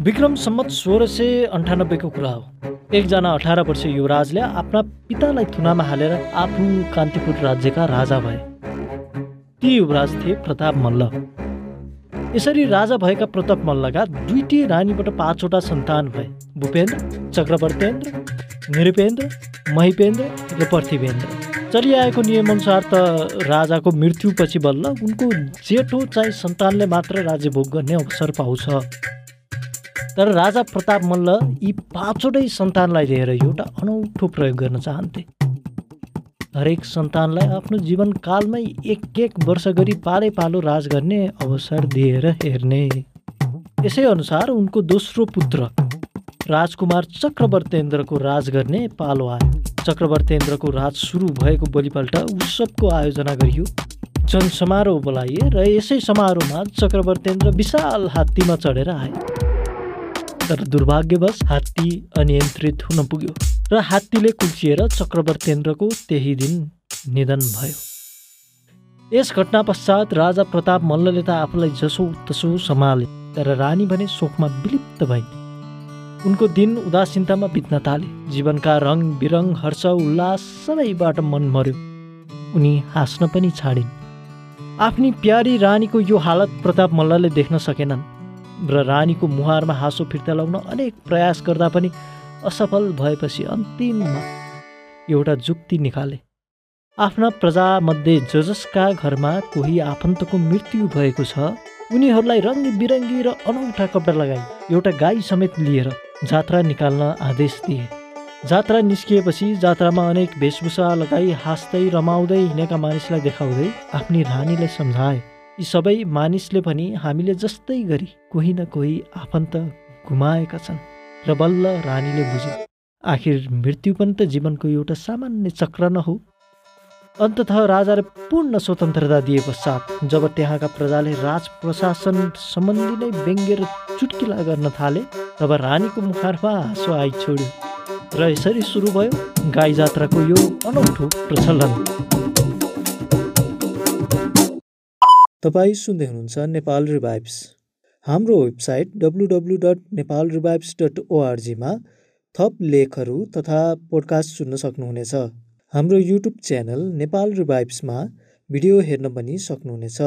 विक्रम सम्मत सोह्र सय अन्ठानब्बेको कुरा हो। एकजना अठार वर्ष युवराजले आफ्ना पितालाई थुनामा हालेर आफू कान्तिपुर राज्यका राजा भए। ती युवराज थिए प्रताप मल्ल। यसरी राजा भएका प्रताप मल्लका दुईटी रानीबाट पाँचवटा सन्तान भए। भूपेन्द्र चक्रवर्तेन्द्र निरुपेन्द्र महिपेन्द्र र पार्थिवेन्द्र चलिआएको नियमअनुसार त राजाको मृत्युपछि बल्ल उनको जेठो चाहिँ सन्तानले मात्र राज्य भोग गर्ने अवसर पाउँछ। तर राजा प्रताप मल्ल यी पाँचवटै सन्तानलाई लिएर एउटा अनौठो प्रयोग गर्न चाहन्थे। हरेक सन्तानलाई आफ्नो जीवनकालमै एक एक वर्ष गरी पाले पालो राज गर्ने अवसर दिएर हेर्ने। यसै अनुसार उनको दोस्रो पुत्र राजकुमार चक्रवर्तेन्द्रको राज गर्ने पालो आयो चक्रवर्तेन्द्रको राज सुरु भएको भोलिपल्ट उत्सवको आयोजना गरियो। जनसमारोह बोलाइए र यसै समारोहमा चक्रवर्तेन्द्र विशाल हात्तीमा चढेर आए। तर दुर्भाग्यवश हात्ती अनियन्त्रित हुन पुग्यो र हात्तीले कुल्चिएर चक्रवर्तेन्द्रको त्यही दिन निधन भयो। यस घटना पश्चात राजा प्रताप मल्लले त आफूलाई जसो तसो सम्हाले तर रानी भने शोकमा विलिप्त भइन्। उनको दिन उदासीनतामा बित्न थाले। जीवनका रङ बिरङ हर्ष उल्लास सबैबाट मन मर्यो उनी हाँस्न पनि छाडिन्। आफ्नी प्यारी रानीको यो हालत प्रताप मल्लले देख्न सकेनन्। र रानीको मुहारमा हाँसो फिर्ता लाउन अनेक प्रयास गर्दा पनि असफल भएपछि अन्तिममा एउटा जुक्ति निकाले। आफ्ना प्रजामध्ये ज जसका घरमा कोही आफन्तको मृत्यु भएको छ उनीहरूलाई रङ्गी बिरङ्गी र अनौठा कपडा लगाई एउटा गाई समेत लिएर जात्रा निकाल्न आदेश दिए। जात्रा निस्किएपछि जात्रामा अनेक वेशभूषा लगाई हाँस्दै रमाउँदै हिँडेका मानिसलाई देखाउँदै आफ्नी रानीलाई सम्झाए। यी सबै मानिसले पनि हामीले जस्तै गरी कोही न कोही आफन्त गुमाएका छन् र बल्ल रानीले बुझे आखिर मृत्यु पनि त जीवनको एउटा सामान्य चक्र न हो। अन्तत राजाले पूर्ण स्वतन्त्रता दिए पश्चात जब त्यहाँका प्रजाले राज प्रशासन सम्बन्धी नै व्यङ्ग्य र चुटकिला गर्न थाले तब रानीको मुखारमा हाँसो आई छोड्यो र यसरी सुरु भयो गाई जात्राको यो अनौठो प्रचलन। तपाईँ सुन्दै हुनुहुन्छ नेपाल रिभाइब्स हाम्रो website W W dot Nepal Revives dot ओआरजीमा थप लेखहरू तथा पोडकास्ट सुन्न सक्नुहुनेछ। हाम्रो युट्युब च्यानल नेपाल रिभाइब्समा भिडियो हेर्न पनि सक्नुहुनेछ।